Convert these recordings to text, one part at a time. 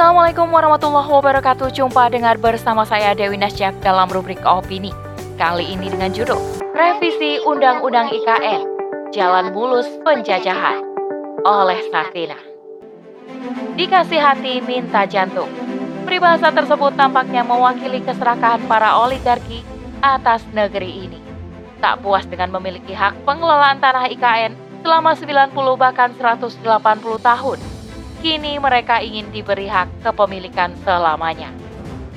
Assalamualaikum warahmatullahi wabarakatuh. Jumpa dengar bersama saya Dewi Nasjak dalam rubrik opini. Kali ini dengan judul Revisi Undang-Undang IKN Jalan Mulus Penjajahan oleh Sartina. Dikasih hati minta jantung. Peribahasa tersebut tampaknya mewakili keserakahan para oligarki atas negeri ini. Tak puas dengan memiliki hak pengelolaan tanah IKN selama 90 bahkan 180 tahun, Kini mereka ingin diberi hak kepemilikan selamanya.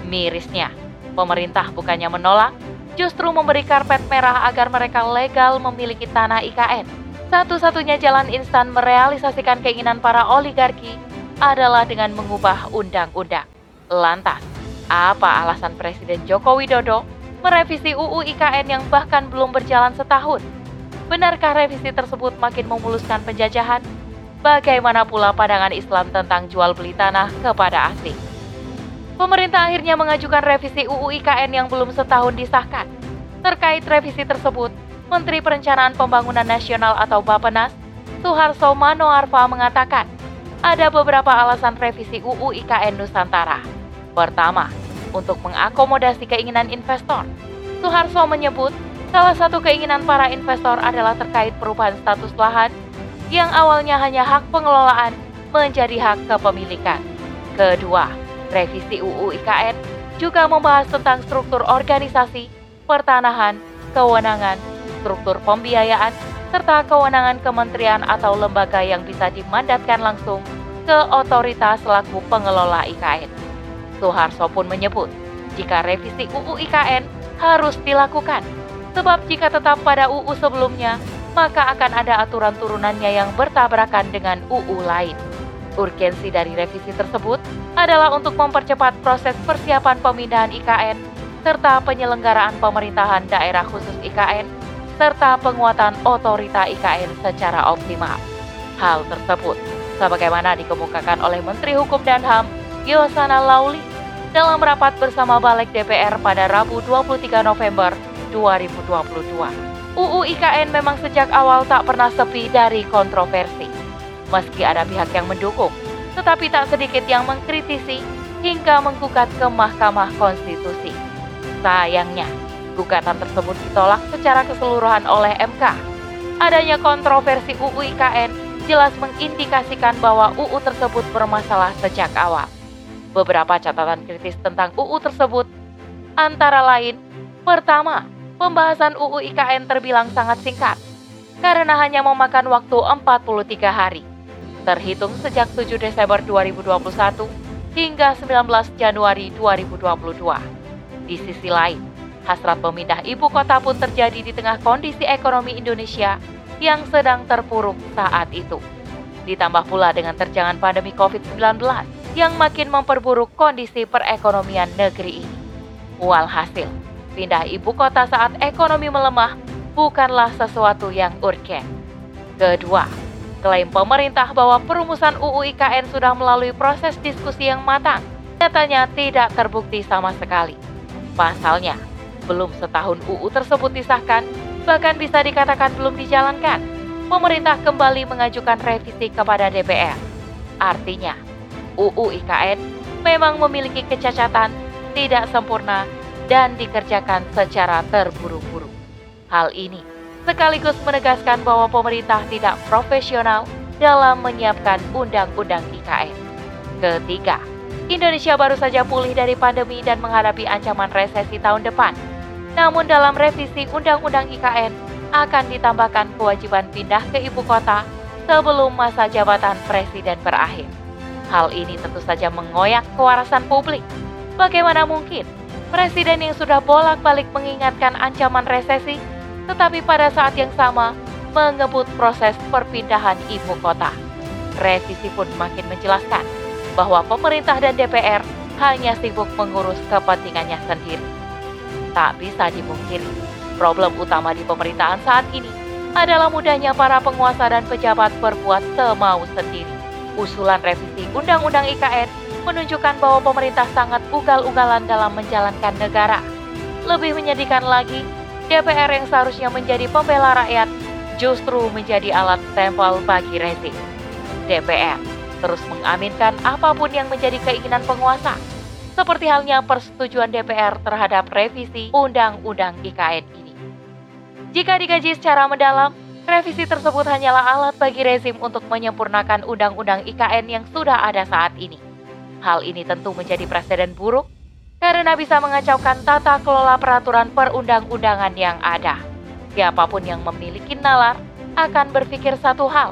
Mirisnya, pemerintah bukannya menolak, justru memberi karpet merah agar mereka legal memiliki tanah IKN. Satu-satunya jalan instan merealisasikan keinginan para oligarki adalah dengan mengubah undang-undang. Lantas, apa alasan Presiden Joko Widodo merevisi UU IKN yang bahkan belum berjalan setahun? Benarkah revisi tersebut makin memuluskan penjajahan? Bagaimana pula pandangan Islam tentang jual beli tanah kepada asing? Pemerintah akhirnya mengajukan revisi UU IKN yang belum setahun disahkan. Terkait revisi tersebut, Menteri Perencanaan Pembangunan Nasional atau Bapenas, Suharso Manoarfa mengatakan, ada beberapa alasan revisi UU IKN Nusantara. Pertama, untuk mengakomodasi keinginan investor. Suharso menyebut, salah satu keinginan para investor adalah terkait perubahan status lahan yang awalnya hanya hak pengelolaan menjadi hak kepemilikan. Kedua, revisi UU IKN juga membahas tentang struktur organisasi, pertanahan, kewenangan, struktur pembiayaan, serta kewenangan kementerian atau lembaga yang bisa dimandatkan langsung ke otoritas selaku pengelola IKN. Soeharto pun menyebut, jika revisi UU IKN harus dilakukan, sebab jika tetap pada UU sebelumnya, maka akan ada aturan turunannya yang bertabrakan dengan UU lain. Urgensi dari revisi tersebut adalah untuk mempercepat proses persiapan pemindahan IKN serta penyelenggaraan pemerintahan daerah khusus IKN serta penguatan otorita IKN secara optimal. Hal tersebut sebagaimana dikemukakan oleh Menteri Hukum dan HAM Yosana Lauli dalam rapat bersama Balik DPR pada Rabu 23 November 2022. UU IKN memang sejak awal tak pernah sepi dari kontroversi. Meski ada pihak yang mendukung, tetapi tak sedikit yang mengkritisi hingga menggugat ke Mahkamah Konstitusi. Sayangnya, gugatan tersebut ditolak secara keseluruhan oleh MK. Adanya kontroversi UU IKN jelas mengindikasikan bahwa UU tersebut bermasalah sejak awal. Beberapa catatan kritis tentang UU tersebut antara lain, pertama, pembahasan UU IKN terbilang sangat singkat karena hanya memakan waktu 43 hari, terhitung sejak 7 Desember 2021 hingga 19 Januari 2022. Di sisi lain, hasrat pemindah ibu kota pun terjadi di tengah kondisi ekonomi Indonesia yang sedang terpuruk saat itu. Ditambah pula dengan terjangan pandemi COVID-19 yang makin memperburuk kondisi perekonomian negeri ini. Walhasil, Pindah ibu kota saat ekonomi melemah bukanlah sesuatu yang urgen. Kedua, klaim pemerintah bahwa perumusan UU IKN sudah melalui proses diskusi yang matang nyatanya tidak terbukti sama sekali. Pasalnya, belum setahun UU tersebut disahkan, bahkan bisa dikatakan belum dijalankan. Pemerintah kembali mengajukan revisi kepada DPR. Artinya, UU IKN memang memiliki kecacatan, tidak sempurna, dan dikerjakan secara terburu-buru. Hal ini sekaligus menegaskan bahwa pemerintah tidak profesional dalam menyiapkan undang-undang IKN. Ketiga, Indonesia baru saja pulih dari pandemi dan menghadapi ancaman resesi tahun depan. Namun dalam revisi Undang-Undang IKN akan ditambahkan kewajiban pindah ke ibu kota sebelum masa jabatan presiden berakhir. Hal ini tentu saja mengoyak kewarasan publik. Bagaimana mungkin Presiden yang sudah bolak-balik mengingatkan ancaman resesi, tetapi pada saat yang sama mengebut proses perpindahan ibu kota. Revisi pun makin menjelaskan bahwa pemerintah dan DPR hanya sibuk mengurus kepentingannya sendiri. Tak bisa dimungkiri, problem utama di pemerintahan saat ini adalah mudahnya para penguasa dan pejabat berbuat semau sendiri. Usulan revisi Undang-Undang IKN menunjukkan bahwa pemerintah sangat ugal-ugalan dalam menjalankan negara. Lebih menyedihkan lagi, DPR yang seharusnya menjadi pembela rakyat justru menjadi alat stempel bagi rezim. DPR terus mengaminkan apa pun yang menjadi keinginan penguasa, seperti halnya persetujuan DPR terhadap revisi Undang-Undang IKN ini. Jika dikaji secara mendalam, revisi tersebut hanyalah alat bagi rezim untuk menyempurnakan Undang-Undang IKN yang sudah ada saat ini. Hal ini tentu menjadi presiden buruk karena bisa mengacaukan tata kelola peraturan perundang-undangan yang ada. Siapa pun yang memiliki nalar akan berpikir satu hal,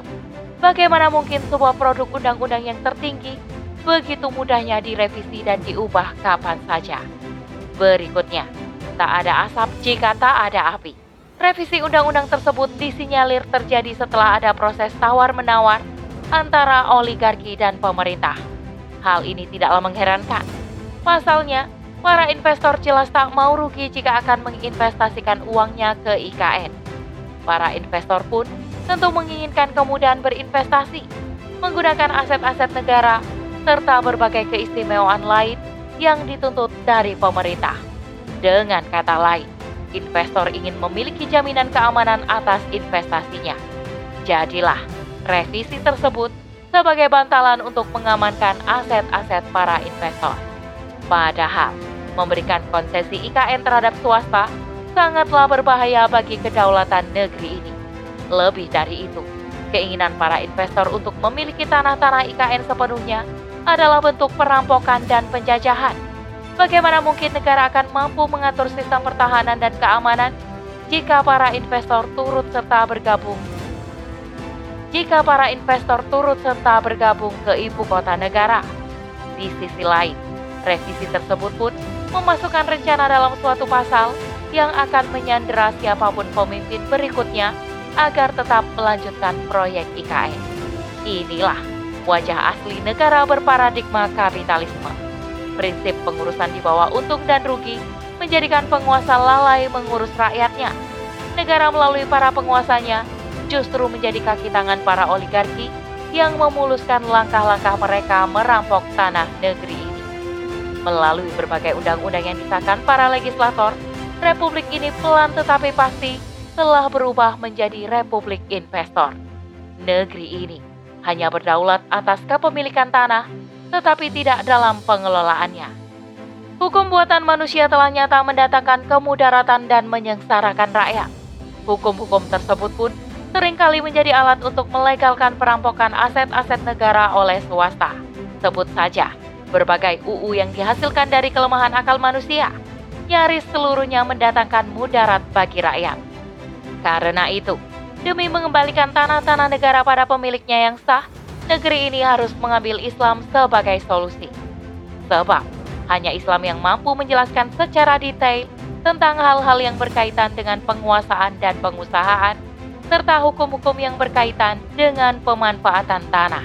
bagaimana mungkin sebuah produk undang-undang yang tertinggi begitu mudahnya direvisi dan diubah kapan saja. Berikutnya, tak ada asap jika tak ada api. Revisi undang-undang tersebut disinyalir terjadi setelah ada proses tawar-menawar antara oligarki dan pemerintah. Hal ini tidaklah mengherankan. Pasalnya, para investor jelas tak mau rugi jika akan menginvestasikan uangnya ke IKN. Para investor pun tentu menginginkan kemudahan berinvestasi, menggunakan aset-aset negara, serta berbagai keistimewaan lain yang dituntut dari pemerintah. Dengan kata lain, investor ingin memiliki jaminan keamanan atas investasinya. Jadilah revisi tersebut sebagai bantalan untuk mengamankan aset-aset para investor. Padahal, memberikan konsesi IKN terhadap swasta sangatlah berbahaya bagi kedaulatan negeri ini. Lebih dari itu, keinginan para investor untuk memiliki tanah-tanah IKN sepenuhnya adalah bentuk perampokan dan penjajahan. Bagaimana mungkin negara akan mampu mengatur sistem pertahanan dan keamanan jika para investor turut serta bergabung? Jika para investor turut serta bergabung ke ibu kota negara, di sisi lain, revisi tersebut pun memasukkan rencana dalam suatu pasal yang akan menyandera siapa pun pemimpin berikutnya agar tetap melanjutkan proyek IKN. Inilah wajah asli negara berparadigma kapitalisme. Prinsip pengurusan di bawah untung dan rugi menjadikan penguasa lalai mengurus rakyatnya. Negara melalui para penguasanya justru menjadi kaki tangan para oligarki yang memuluskan langkah-langkah mereka merampok tanah negeri ini. Melalui berbagai undang-undang yang disahkan para legislator, republik ini pelan tetapi pasti telah berubah menjadi republik investor. Negeri ini hanya berdaulat atas kepemilikan tanah, tetapi tidak dalam pengelolaannya. Hukum buatan manusia telah nyata mendatangkan kemudaratan dan menyengsarakan rakyat. Hukum-hukum tersebut pun sering kali menjadi alat untuk melegalkan perampokan aset-aset negara oleh swasta. Sebut saja berbagai UU yang dihasilkan dari kelemahan akal manusia nyaris seluruhnya mendatangkan mudarat bagi rakyat. Karena itu, demi mengembalikan tanah-tanah negara pada pemiliknya yang sah, negeri ini harus mengambil Islam sebagai solusi. Sebab, hanya Islam yang mampu menjelaskan secara detail tentang hal-hal yang berkaitan dengan penguasaan dan pengusahaan, serta hukum-hukum yang berkaitan dengan pemanfaatan tanah.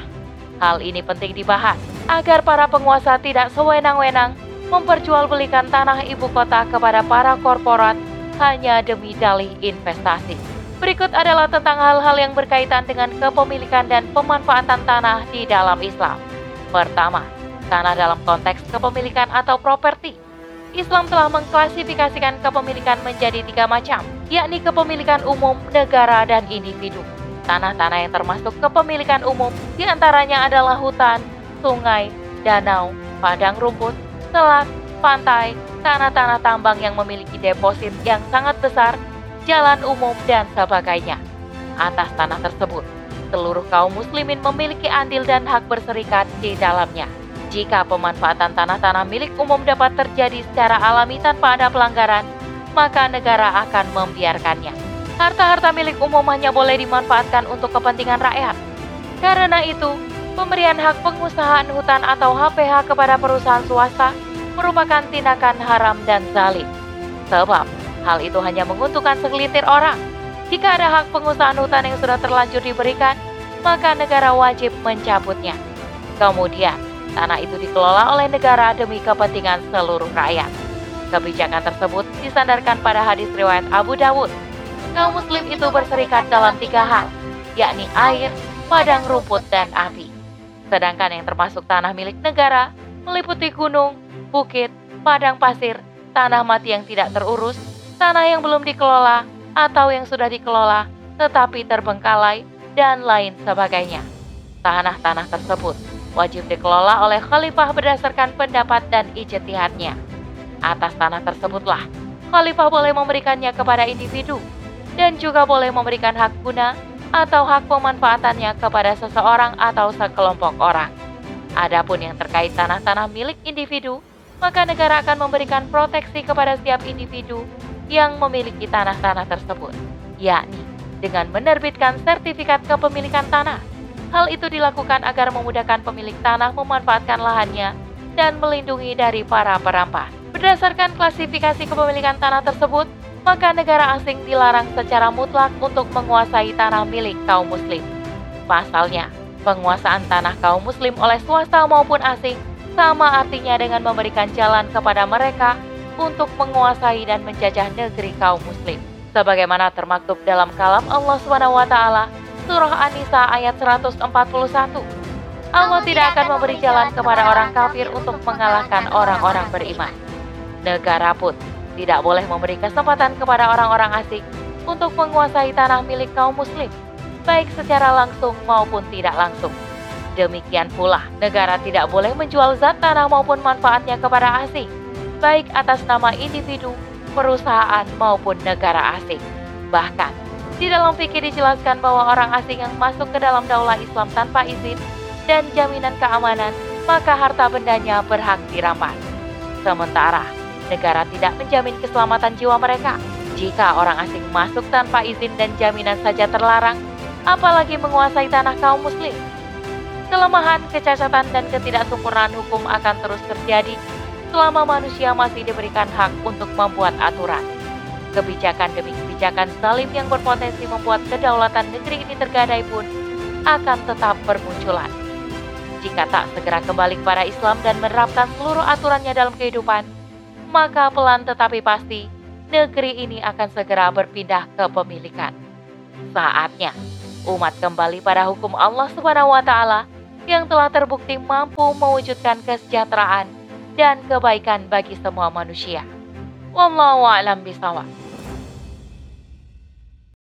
Hal ini penting dibahas agar para penguasa tidak sewenang-wenang memperjualbelikan tanah ibu kota kepada para korporat hanya demi dalih investasi. Berikut adalah tentang hal-hal yang berkaitan dengan kepemilikan dan pemanfaatan tanah di dalam Islam. Pertama, tanah dalam konteks kepemilikan atau properti. Islam telah mengklasifikasikan kepemilikan menjadi tiga macam, yakni kepemilikan umum, negara, dan individu. Tanah-tanah yang termasuk kepemilikan umum di antaranya adalah hutan, sungai, danau, padang rumput, selat, pantai, tanah-tanah tambang yang memiliki deposit yang sangat besar, jalan umum, dan sebagainya. Atas tanah tersebut, seluruh kaum muslimin memiliki andil dan hak berserikat di dalamnya. Jika pemanfaatan tanah-tanah milik umum dapat terjadi secara alami tanpa ada pelanggaran, maka negara akan membiarkannya. Harta-harta milik umum hanya boleh dimanfaatkan untuk kepentingan rakyat. Karena itu, pemberian hak pengusahaan hutan atau HPH kepada perusahaan swasta merupakan tindakan haram dan zalim. Sebab hal itu hanya menguntungkan segelintir orang. Jika ada hak pengusahaan hutan yang sudah terlanjur diberikan, maka negara wajib mencabutnya. Kemudian, tanah itu dikelola oleh negara demi kepentingan seluruh rakyat. Kebijakan tersebut disandarkan pada hadis riwayat Abu Dawud. Kaum muslim itu berserikat dalam tiga hal, yakni air, padang rumput, dan api. Sedangkan yang termasuk tanah milik negara meliputi gunung, bukit, padang pasir, tanah mati yang tidak terurus, tanah yang belum dikelola atau yang sudah dikelola tetapi terbengkalai, dan lain sebagainya. Tanah-tanah tersebut wajib dikelola oleh khalifah berdasarkan pendapat dan ijtihadnya. Atas tanah tersebutlah, khalifah boleh memberikannya kepada individu dan juga boleh memberikan hak guna atau hak pemanfaatannya kepada seseorang atau sekelompok orang. Adapun yang terkait tanah-tanah milik individu, maka negara akan memberikan proteksi kepada setiap individu yang memiliki tanah-tanah tersebut, yakni dengan menerbitkan sertifikat kepemilikan tanah. Hal itu dilakukan agar memudahkan pemilik tanah memanfaatkan lahannya dan melindungi dari para perampas. Berdasarkan klasifikasi kepemilikan tanah tersebut, maka negara asing dilarang secara mutlak untuk menguasai tanah milik kaum muslim. Pasalnya, penguasaan tanah kaum muslim oleh swasta maupun asing sama artinya dengan memberikan jalan kepada mereka untuk menguasai dan menjajah negeri kaum muslim. Sebagaimana termaktub dalam kalam Allah SWT Surah An-Nisa ayat 141. Allah tidak akan memberi jalan kepada orang kafir untuk mengalahkan orang-orang beriman. Negara pun tidak boleh memberi kesempatan kepada orang-orang asing untuk menguasai tanah milik kaum muslim, baik secara langsung maupun tidak langsung. Demikian pula, negara tidak boleh menjual zat tanah maupun manfaatnya kepada asing, baik atas nama individu, perusahaan maupun negara asing. Bahkan, di dalam fikih dijelaskan bahwa orang asing yang masuk ke dalam daulah Islam tanpa izin dan jaminan keamanan, maka harta bendanya berhak dirampas. Sementara, negara tidak menjamin keselamatan jiwa mereka. Jika orang asing masuk tanpa izin dan jaminan saja terlarang, apalagi menguasai tanah kaum muslim. Kelemahan, kecacatan, dan ketidaksempurnaan hukum akan terus terjadi selama manusia masih diberikan hak untuk membuat aturan. Kebijakan demi kebijakan zalim yang berpotensi membuat kedaulatan negeri ini tergadai pun akan tetap bermunculan. Jika tak segera kembali kepada Islam dan menerapkan seluruh aturannya dalam kehidupan, maka pelan tetapi pasti negeri ini akan segera berpindah ke pemilikan. Saatnya umat kembali pada hukum Allah Subhanahu wa taala yang telah terbukti mampu mewujudkan kesejahteraan dan kebaikan bagi semua manusia. Wallahu a'lam bishawab.